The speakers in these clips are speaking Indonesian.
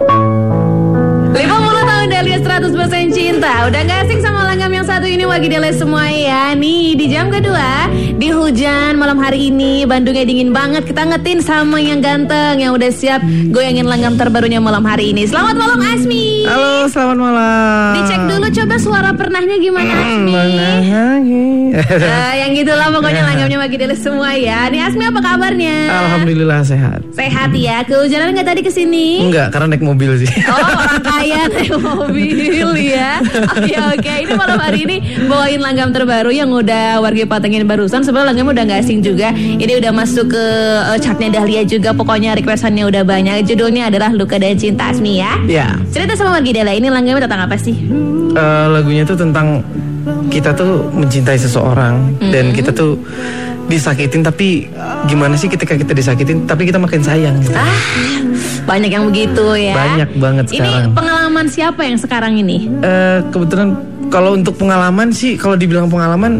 50 tahun Dahlia 100% cinta. Udah gak asing sama langgam yang satu ini Wagi Dahlia semua ya. Nih di jam kedua Di hujan malam hari ini Bandungnya dingin banget Kita ngetin sama yang ganteng Yang udah siap goyangin langgam terbarunya malam hari ini Selamat malam Asmi Halo, selamat malam. Dicek dulu coba suara pernahnya gimana Asmi Mana lagi? Eh, Yang gitulah pokoknya langgamnya Wagi Dahlia semua ya Nih Asmi apa kabarnya? Alhamdulillah sehat. Sehat ya Kehujanan gak tadi ke sini? Enggak, karena naik mobil sih. Oh orang kaya naik mobil ya Oke oke Ini malam hari ini bawain langgam terbaru Yang udah warga patengin barusan Sebenarnya langgam udah gak asing juga Ini udah masuk ke chartnya Dahlia juga Pokoknya requestannya udah banyak Judulnya adalah Luka dan Cinta Asmi ya ya, Cerita sama warga Dahlia Ini langgamnya tentang apa sih? eh, lagunya tuh tentang kita tuh mencintai seseorang dan kita tuh disakitin tapi gimana sih ketika kita disakitin tapi kita makin sayang gitu. Ah banyak yang begitu ya Banyak banget Ini sekarang. pengalaman siapa yang sekarang ini? Eh, kebetulan kalau untuk pengalaman sih kalau dibilang pengalaman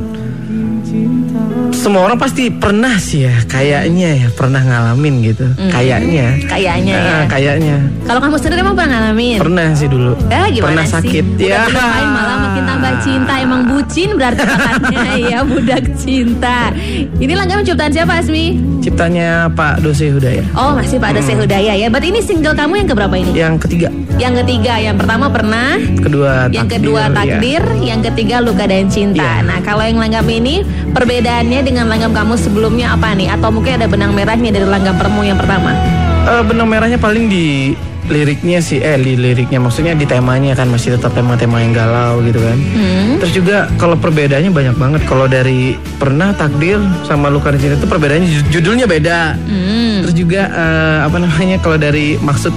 semua orang pasti pernah sih ya kayaknya ya pernah ngalamin gitu. Kayaknya. Kayaknya ya. Ah, kayaknya. Kalau kamu sendiri emang pernah ngalamin? pernah sih dulu. Eh gimana pernah sih? sakit Udah ya. didoain malah makin tambah cinta Emang bucin berarti makanya ya budak cinta. Ini langgam ciptaan siapa Asmi? ciptanya Pak Dose Hudaya. Oh masih Pak Dose Hudaya ya. Berarti ini single kamu yang keberapa ini? yang ketiga. Yang ketiga. Yang pertama pernah. Kedua Yang takdir, kedua ya. takdir. Yang ketiga luka dan cinta. Iya. Nah kalau yang langgam ini Perbedaannya dengan langgam kamu sebelumnya apa nih? Atau mungkin ada benang merahnya dari langgam permu yang pertama? Eh, benang merahnya paling di liriknya sih eh di liriknya maksudnya di temanya kan masih tetap tema-tema yang galau gitu kan Hmm. terus juga kalau perbedaannya banyak banget kalau dari pernah takdir sama luka dan cinta itu perbedaannya ju- judulnya beda Hmm. terus juga eh, apa namanya kalau dari maksud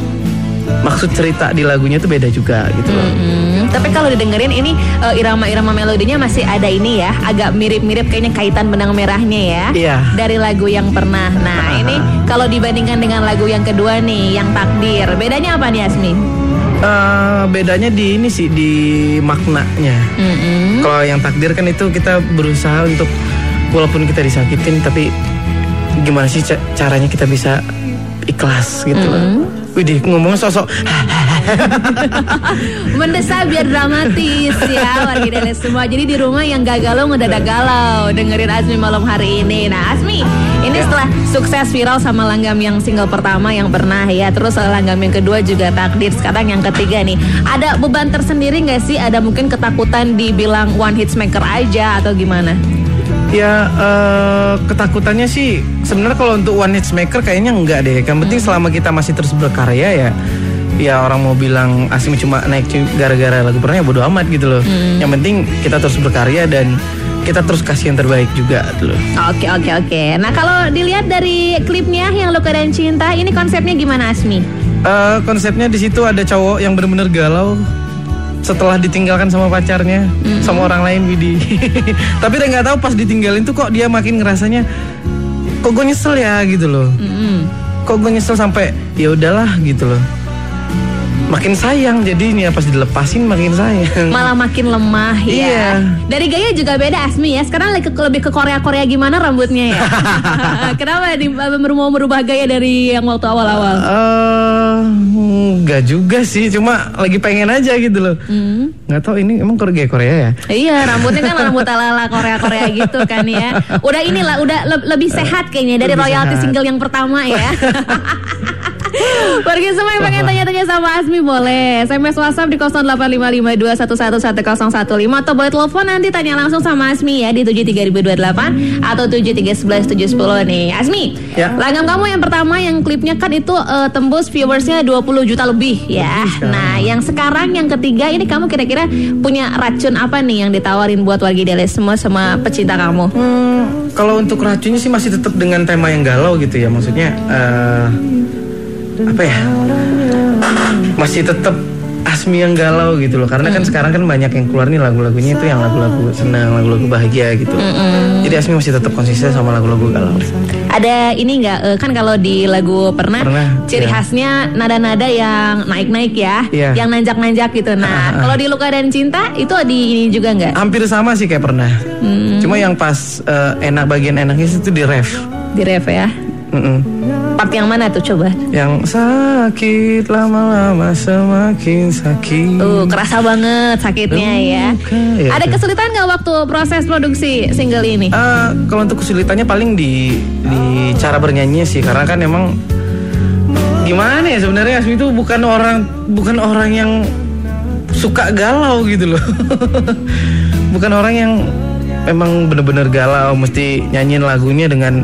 maksud cerita di lagunya itu beda juga gitu loh Hmm, tapi kalau didengerin ini eh, irama-irama melodinya masih ada ini ya, agak mirip-mirip kayaknya kaitan benang merahnya ya. Iya. Dari lagu yang pernah. Nah, ini kalau dibandingkan dengan lagu yang kedua nih, yang takdir, bedanya apa nih Asmi? Eh, bedanya di ini sih di maknanya Mm-mm. Kalau yang takdir kan itu kita berusaha untuk walaupun kita disakitin tapi gimana sih ca- caranya kita bisa ikhlas gitu loh. Widih ngomongnya sosok Mendesak biar dramatis ya warga Dele semua. Jadi di rumah yang gagal ngedadak galau dengerin Asmi malam hari ini. Nah Asmi, ini setelah sukses viral sama langgam yang single pertama yang pernah ya, terus langgam yang kedua juga takdir. Sekarang yang ketiga nih, ada beban tersendiri nggak sih? Ada mungkin ketakutan dibilang one hit maker aja atau gimana? ya eh, ketakutannya sih sebenarnya kalau untuk one hit maker kayaknya enggak deh. Yang penting selama kita masih terus berkarya ya ya orang mau bilang Asmi cuma naik gara-gara lagu pernah ya bodo amat gitu loh. Yang penting kita terus berkarya dan kita terus kasih yang terbaik juga gitu loh. Oke oke oke. Nah kalau dilihat dari klipnya yang Luka dan Cinta, ini konsepnya gimana Asmi? Eh, konsepnya di situ ada cowok yang bener-bener galau setelah ditinggalkan sama pacarnya sama orang lain Widi. Tapi dia nggak tahu pas ditinggalin tuh kok dia makin ngerasanya kok gue nyesel ya gitu loh. Mm-mm. Kok gue nyesel sampai ya udahlah gitu loh. Makin sayang jadinya pas dilepasin makin sayang. malah makin lemah ya. Iya. Dari gaya juga beda Asmi ya. Sekarang lagi ke, lebih ke Korea Korea gimana rambutnya ya? Kenapa di, mau merubah gaya dari yang waktu awal-awal? Eh, nggak juga sih, cuma lagi pengen aja gitu loh. Hmm. Nggak tahu ini emang Korea Korea ya? Iya, rambutnya kan rambut ala-ala Korea-Korea gitu kan ya. Udah inilah, udah le- lebih sehat kayaknya dari Lebih royalti sehat. single yang pertama ya. Bagi semua yang pengen tanya-tanya sama Asmi boleh SMS WhatsApp di 085521111015 Atau boleh telepon nanti tanya langsung sama Asmi ya Di 73028 atau 7311710 nih Asmi, Ya. langgam kamu yang pertama yang klipnya kan itu eh, tembus viewersnya 20 juta lebih ya sekarang. Nah yang sekarang yang ketiga ini kamu kira-kira punya racun apa nih yang ditawarin buat warga Dele semua sama pecinta kamu? Hmm, kalau untuk racunnya sih masih tetap dengan tema yang galau gitu ya, maksudnya eh, apa ya? Masih tetap Asmi yang galau gitu loh, karena kan sekarang kan banyak yang keluar nih lagu-lagunya itu yang lagu-lagu senang, lagu-lagu bahagia gitu. Jadi Asmi masih tetap konsisten sama lagu-lagu galau. Ada ini nggak eh, kan kalau di lagu pernah, Pernah, ciri iya. khasnya nada-nada yang naik-naik ya, Iya. yang nanjak-nanjak gitu. Nah kalau di luka dan cinta itu di ini juga nggak? Hampir sama sih kayak pernah. Cuma yang pas eh, enak bagian enaknya itu di ref. Di ref ya? Mm-mm. Part yang mana tuh coba? Yang sakit lama-lama semakin sakit. Tuh kerasa banget sakitnya ya. ya. Ada kesulitan nggak waktu proses produksi single ini? Uh, kalau untuk kesulitannya paling di di cara bernyanyi sih karena kan emang gimana ya sebenarnya Asmi itu bukan orang bukan orang yang suka galau gitu loh. bukan orang yang memang bener-bener galau mesti nyanyiin lagunya dengan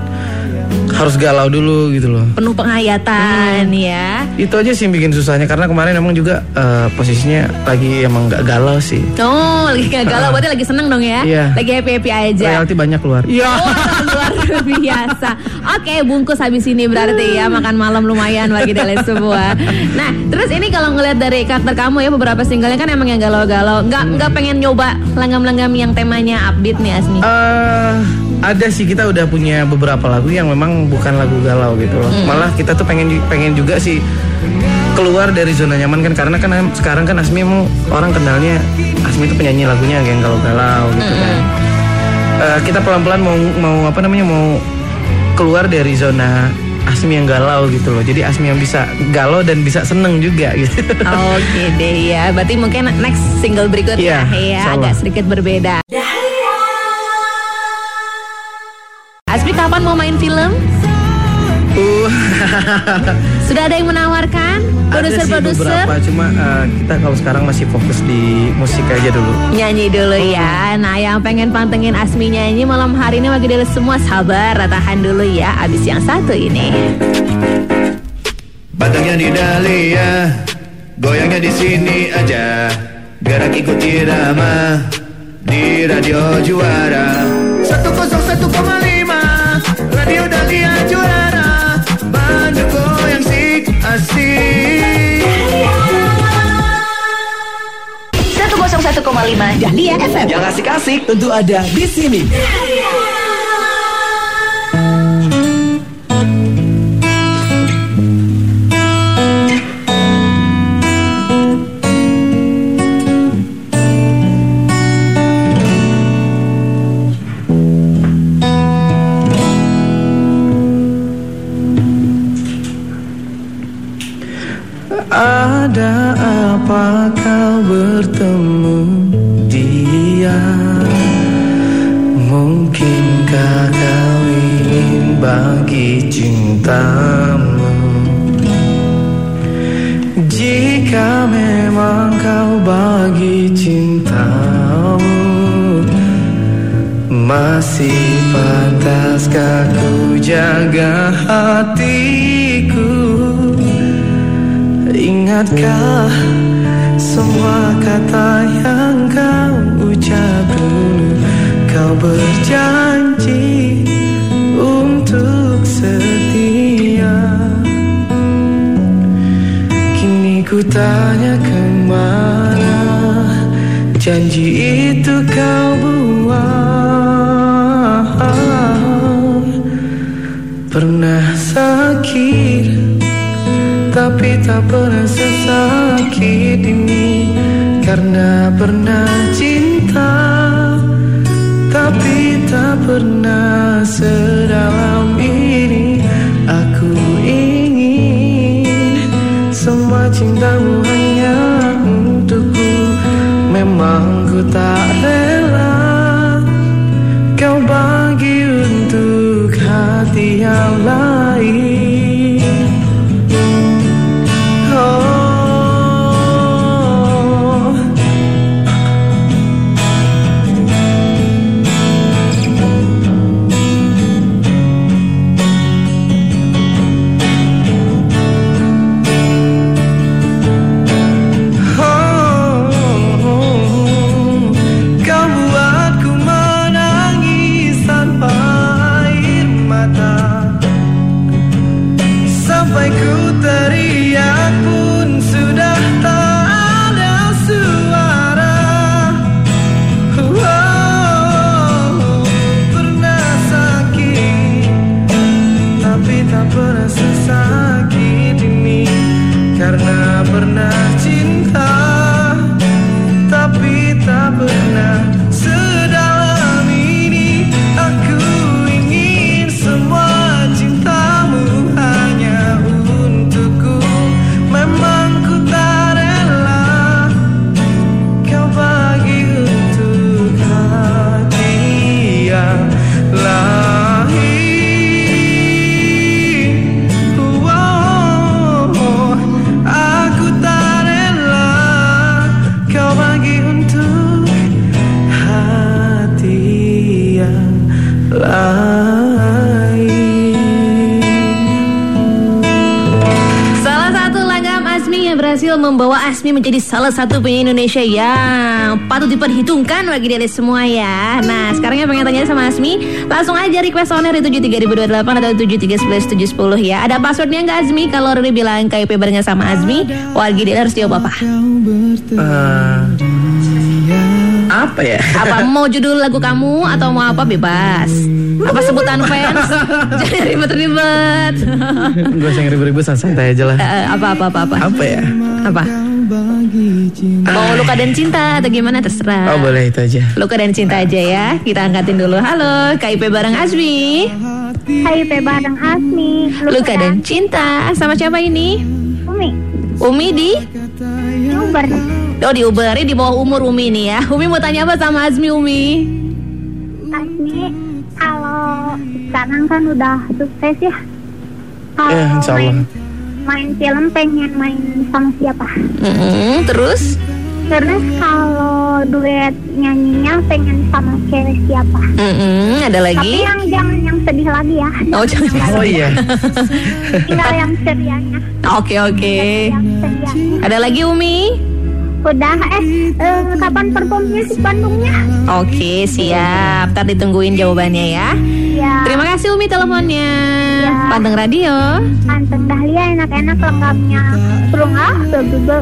harus galau dulu gitu loh. Penuh penghayatan hmm. ya. Itu aja sih yang bikin susahnya karena kemarin emang juga uh, posisinya lagi emang gak galau sih. Oh, lagi gak galau berarti lagi seneng dong ya? Iya. Lagi happy-happy aja. Royalti banyak keluar. Iya. Oh, luar biasa. Oke, bungkus habis ini berarti ya makan malam lumayan bagi kalian semua. Nah, terus ini kalau ngeliat dari karakter kamu ya beberapa singlenya kan emang yang galau-galau. Nggak hmm. nggak pengen nyoba langgam-langgam yang temanya upbeat nih Asmi. Uh, ada sih kita udah punya beberapa lagu yang memang bukan lagu galau gitu loh. Hmm. Malah kita tuh pengen pengen juga sih keluar dari zona nyaman kan karena kan sekarang kan Asmi mau orang kenalnya Asmi itu penyanyi lagunya yang galau-galau gitu hmm. kan. Uh, kita pelan-pelan mau mau apa namanya mau keluar dari zona Asmi yang galau gitu loh. Jadi Asmi yang bisa galau dan bisa seneng juga gitu. Oke okay deh ya. Berarti mungkin next single berikutnya yeah, ya agak sedikit berbeda. Asmi kapan mau main film? Uh. Sudah ada yang menawarkan? Produser-produser? beberapa, cuma uh, kita kalau sekarang masih fokus di musik aja dulu. Nyanyi dulu hmm. ya. Nah, yang pengen pantengin Asmi nyanyi malam hari ini bagi dulu semua sabar, tahan dulu ya. Abis yang satu ini. Batangnya di Dahlia, goyangnya di sini aja. Gerak ikuti irama di radio juara. Satu kosong satu koma Radio Dahlia juara Bandung goyang sik asik 101,5 Dahlia FM Yang asik-asik tentu ada di sini bertemu dia. Mungkinkah kau ingin bagi cintamu? Jika memang kau bagi cintamu Masih pantaskah ku jaga hatiku? Ingatkah semua kata yang kau ucap dulu Kau berjanji untuk setia. Kini ku tanya ke mana Janji itu kau buang Pernah sakit tapi tak pernah sesakit ini. Karena pernah cinta. Tapi tak pernah sedalam ini. Aku ingin Semua cintamu hanya untukku. Memang ku tak rela Asmi menjadi salah satu penyanyi Indonesia yang patut diperhitungkan bagi dari semua ya. Nah, sekarang yang pengen tanya sama Asmi, langsung aja request air di 73028 atau 7311710 ya. Ada passwordnya nggak Asmi? Kalau Riri bilang KIP barengan sama Asmi, wargi dia harus jawab apa? Eh, apa ya? Apa mau judul lagu kamu atau mau apa bebas? Apa sebutan fans? Jangan ribet-ribet. Gue usah ribet-ribet santai aja lah. Eh, apa apa apa apa? Apa ya? Apa? Mau luka dan cinta atau gimana terserah. Oh boleh itu aja. Luka dan cinta aja ya. Kita angkatin dulu. Halo, KIP bareng Azmi. Pe bareng Asmi Luka dan cinta. Sama siapa ini? Umi Umi di Uber Oh di Uber, ini di bawah umur Umi nih ya. Umi mau tanya apa sama Azmi Umi? Asmi kalau sekarang kan udah sukses ya kalau Ya, insya Allah. main, main film pengen main sama siapa Mm-mm, terus? terus kalau duet nyanyinya pengen sama cewek siapa Mm-mm, ada tapi lagi? yang jangan yang sedih lagi ya Oh jangan. Oh iya. tinggal yang cerianya Oke oke. yang cerianya Ada lagi Umi? udah eh, eh, kapan performnya di Bandungnya Oke siap. Ntar ditungguin jawabannya ya. Ya Terima kasih Umi teleponnya. Ya. Panteng Radio. Anteng Dahlia enak-enak lengkapnya Burung ah,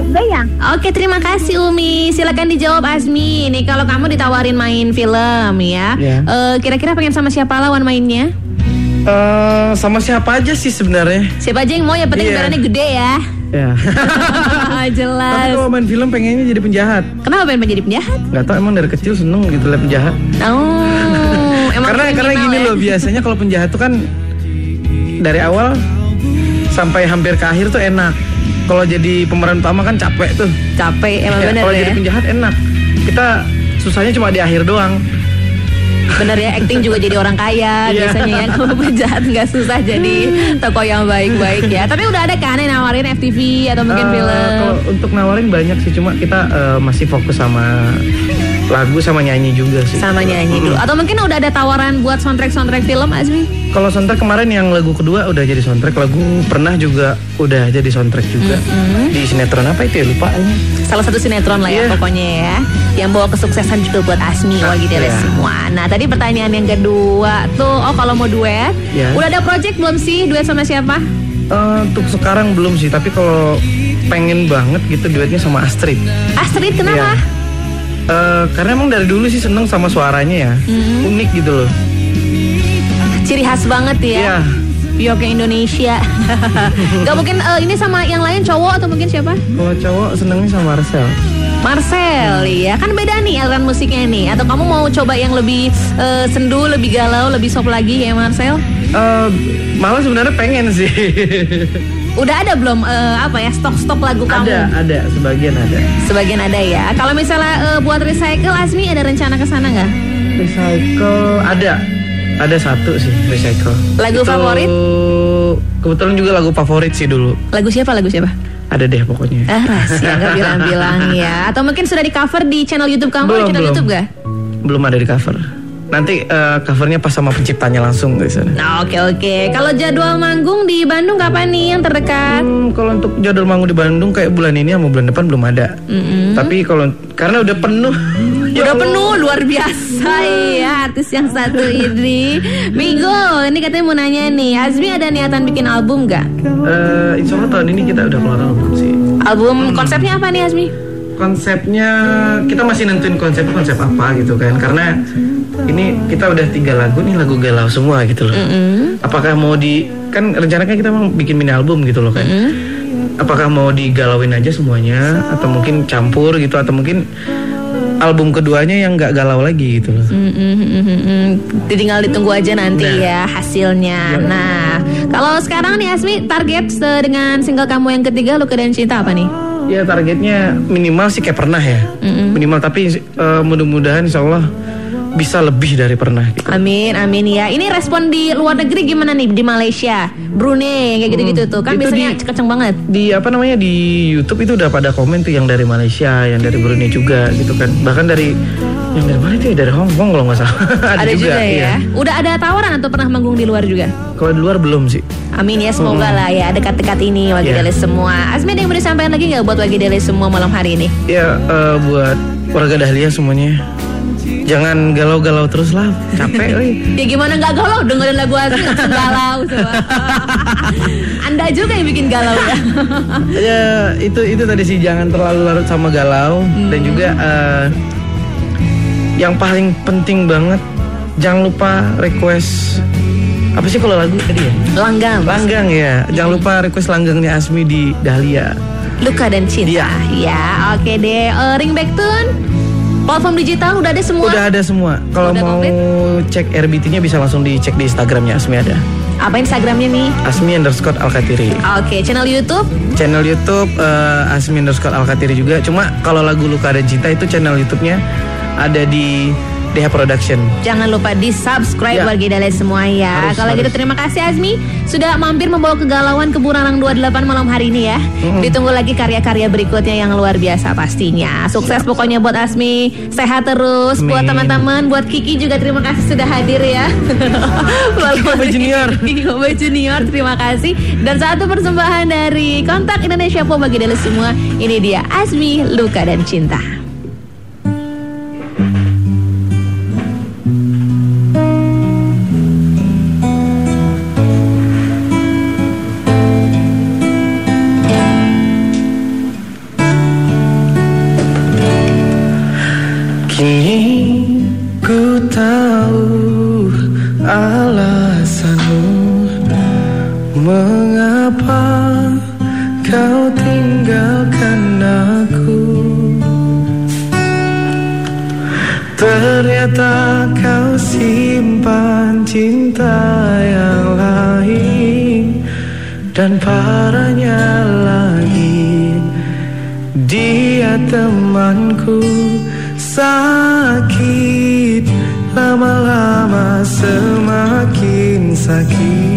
goyang Oke terima kasih Umi Silakan dijawab Azmi Nih kalau kamu ditawarin main film ya Ya. Eh, Kira-kira pengen sama siapa lawan mainnya? Eh, sama siapa aja sih sebenarnya? Siapa aja yang mau yang penting Iya. bayarannya gede ya Ya. Tapi Jelas kalau main film pengennya jadi penjahat. Kenapa pengen menjadi penjahat? Gak tau emang dari kecil seneng gitu liat penjahat. Oh emang karena karena gini ya? loh biasanya kalau penjahat tuh kan dari awal sampai hampir ke akhir tuh enak. Kalau jadi pemeran utama kan capek tuh. Capek emang Ya, bener kalau ya jadi penjahat enak. Kita susahnya cuma di akhir doang. Bener ya acting juga jadi orang kaya Iya. Biasanya ya Kalau penjahat nggak susah jadi Toko yang baik-baik ya Tapi udah ada kan yang nawarin FTV Atau mungkin Eh, film Kalau untuk nawarin banyak sih, cuma kita eh, masih fokus sama lagu sama nyanyi juga sih. Sama nyanyi dulu Atau mungkin udah ada tawaran buat soundtrack-soundtrack film Azmi? Kalau soundtrack kemarin yang lagu kedua udah jadi soundtrack, lagu pernah juga udah jadi soundtrack juga. Di sinetron apa itu ya lupa. Salah satu sinetron lah ya Iya. pokoknya ya Yang bawa kesuksesan juga buat Asmi Nah, Wagi Deles iya. semua Nah tadi pertanyaan yang kedua tuh Oh kalau mau duet Iya. Udah ada project belum sih duet sama siapa? Eh, untuk sekarang belum sih, tapi kalau pengen banget gitu duetnya sama Astrid. Astrid kenapa? Iya. Eh, karena emang dari dulu sih seneng sama suaranya ya, unik gitu loh. Ciri khas banget ya Iya. Piyoknya Indonesia Gak mungkin eh, ini sama yang lain cowok atau mungkin siapa? Kalau cowok senengnya sama Marcel. Marcel ya kan beda nih aliran musiknya nih Atau kamu mau coba yang lebih eh, sendu, lebih galau, lebih soft lagi ya Marcel? Eh, malah sebenarnya pengen sih. Udah ada belum eh, apa ya stok-stok lagu kamu? ada, ada sebagian ada. Sebagian ada ya. Kalau misalnya eh, buat recycle Asmi ada rencana ke sana nggak? Recycle ada, ada satu sih recycle. Lagu favorit? Kebetulan juga lagu favorit sih dulu. Lagu siapa? Lagu siapa? Ada deh pokoknya. Ah rahasia nggak bilang-bilang ya. Atau mungkin sudah di cover di channel YouTube kamu? Belum, channel belum. YouTube gak? Belum ada di cover. Nanti eh, covernya pas sama penciptanya langsung di sana. Nah oke oke. Kalau jadwal manggung di Bandung kapan nih yang terdekat? Hmm, kalau untuk jadwal manggung di Bandung kayak bulan ini sama bulan depan belum ada. Tapi kalau karena udah penuh. Udah penuh luar biasa ya artis yang satu ini. Migo, ini katanya mau nanya nih, Azmi ada niatan bikin album gak? Eh, insya Allah tahun ini kita udah keluar album sih. Album konsepnya apa nih Azmi? Konsepnya kita masih nentuin konsep konsep apa gitu kan karena ini kita udah tiga lagu nih lagu galau semua gitu loh. Apakah mau di kan rencananya kita mau bikin mini album gitu loh kan. Apakah mau digalauin aja semuanya atau mungkin campur gitu atau mungkin album keduanya yang nggak galau lagi gitu loh. Mm, mm, mm, mm, mm. Tinggal ditunggu aja nanti Nah. ya hasilnya. Nah, kalau sekarang nih Asmi target dengan single kamu yang ketiga Luka dan Cinta apa nih? Ya targetnya minimal sih kayak pernah ya. Minimal tapi eh, mudah-mudahan insya Allah bisa lebih dari pernah gitu. Amin, amin ya. Ini respon di luar negeri gimana nih di Malaysia, Brunei kayak gitu-gitu tuh. Kan Itu biasanya di- kenceng banget. di apa namanya di YouTube itu udah pada komen tuh yang dari Malaysia, yang dari Brunei juga gitu kan. Bahkan dari Yang dari mana itu ya? Dari Hong Kong kalau nggak salah. Ada, juga, ya. iya. Udah ada tawaran atau pernah manggung di luar juga? Kalau di luar belum sih. Amin ya semoga lah ya dekat-dekat ini Wagi Iya. Dele semua. Asmi ada yang mau disampaikan lagi nggak buat Wagi Dele semua malam hari ini? Ya eh, buat warga Dahlia semuanya. Jangan galau-galau terus lah. Capek. Ya gimana nggak galau dengerin lagu Asmi langsung galau semua. Anda juga yang bikin galau ya. ya itu itu tadi sih jangan terlalu larut sama galau dan juga eh, yang paling penting banget jangan lupa request apa sih kalau lagu tadi ya Langgam, langgang ya jangan lupa request langgangnya Asmi di Dahlia luka dan cinta. Ya, oke deh. Eh, ring back tune. Platform digital udah ada semua. udah ada semua kalau mau komplit? cek RBT-nya bisa langsung dicek di Instagramnya Asmi ada Apa Instagramnya nih? Asmi underscore Alkatiri Oke, channel YouTube. channel YouTube eh, Asmi underscore Alkatiri juga cuma kalau lagu Luka dan Cinta itu channel YouTube-nya ada di DH Production Jangan lupa di subscribe Ya. warga Dale semua ya. Harus, Kalau gitu terima kasih Azmi sudah mampir membawa kegalauan ke Buranang 28 malam hari ini ya. Ditunggu lagi karya-karya berikutnya yang luar biasa pastinya. Sukses pokoknya buat Azmi, sehat terus buat Amin. teman-teman, buat Kiki juga terima kasih sudah hadir ya. Kiki Junior. Kiki Junior terima kasih dan satu persembahan dari Kontak Indonesia Pop bagi Dale semua. Ini dia Azmi Luka dan Cinta. Dan parahnya lagi Dia temanku sakit Lama-lama semakin sakit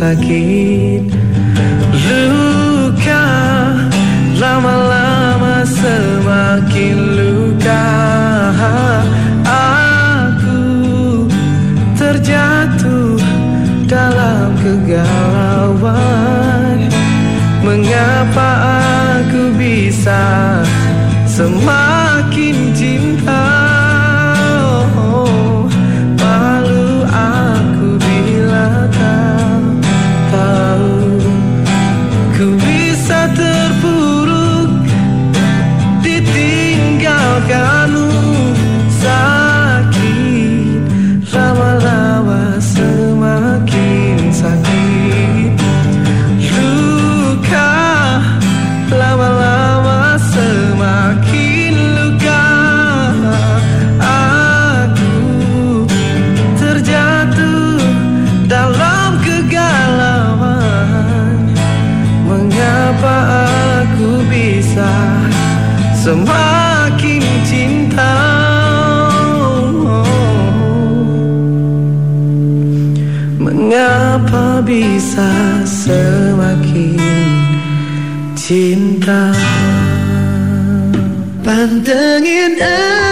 semakin semakin cinta Mengapa bisa semakin cinta Pantengin aku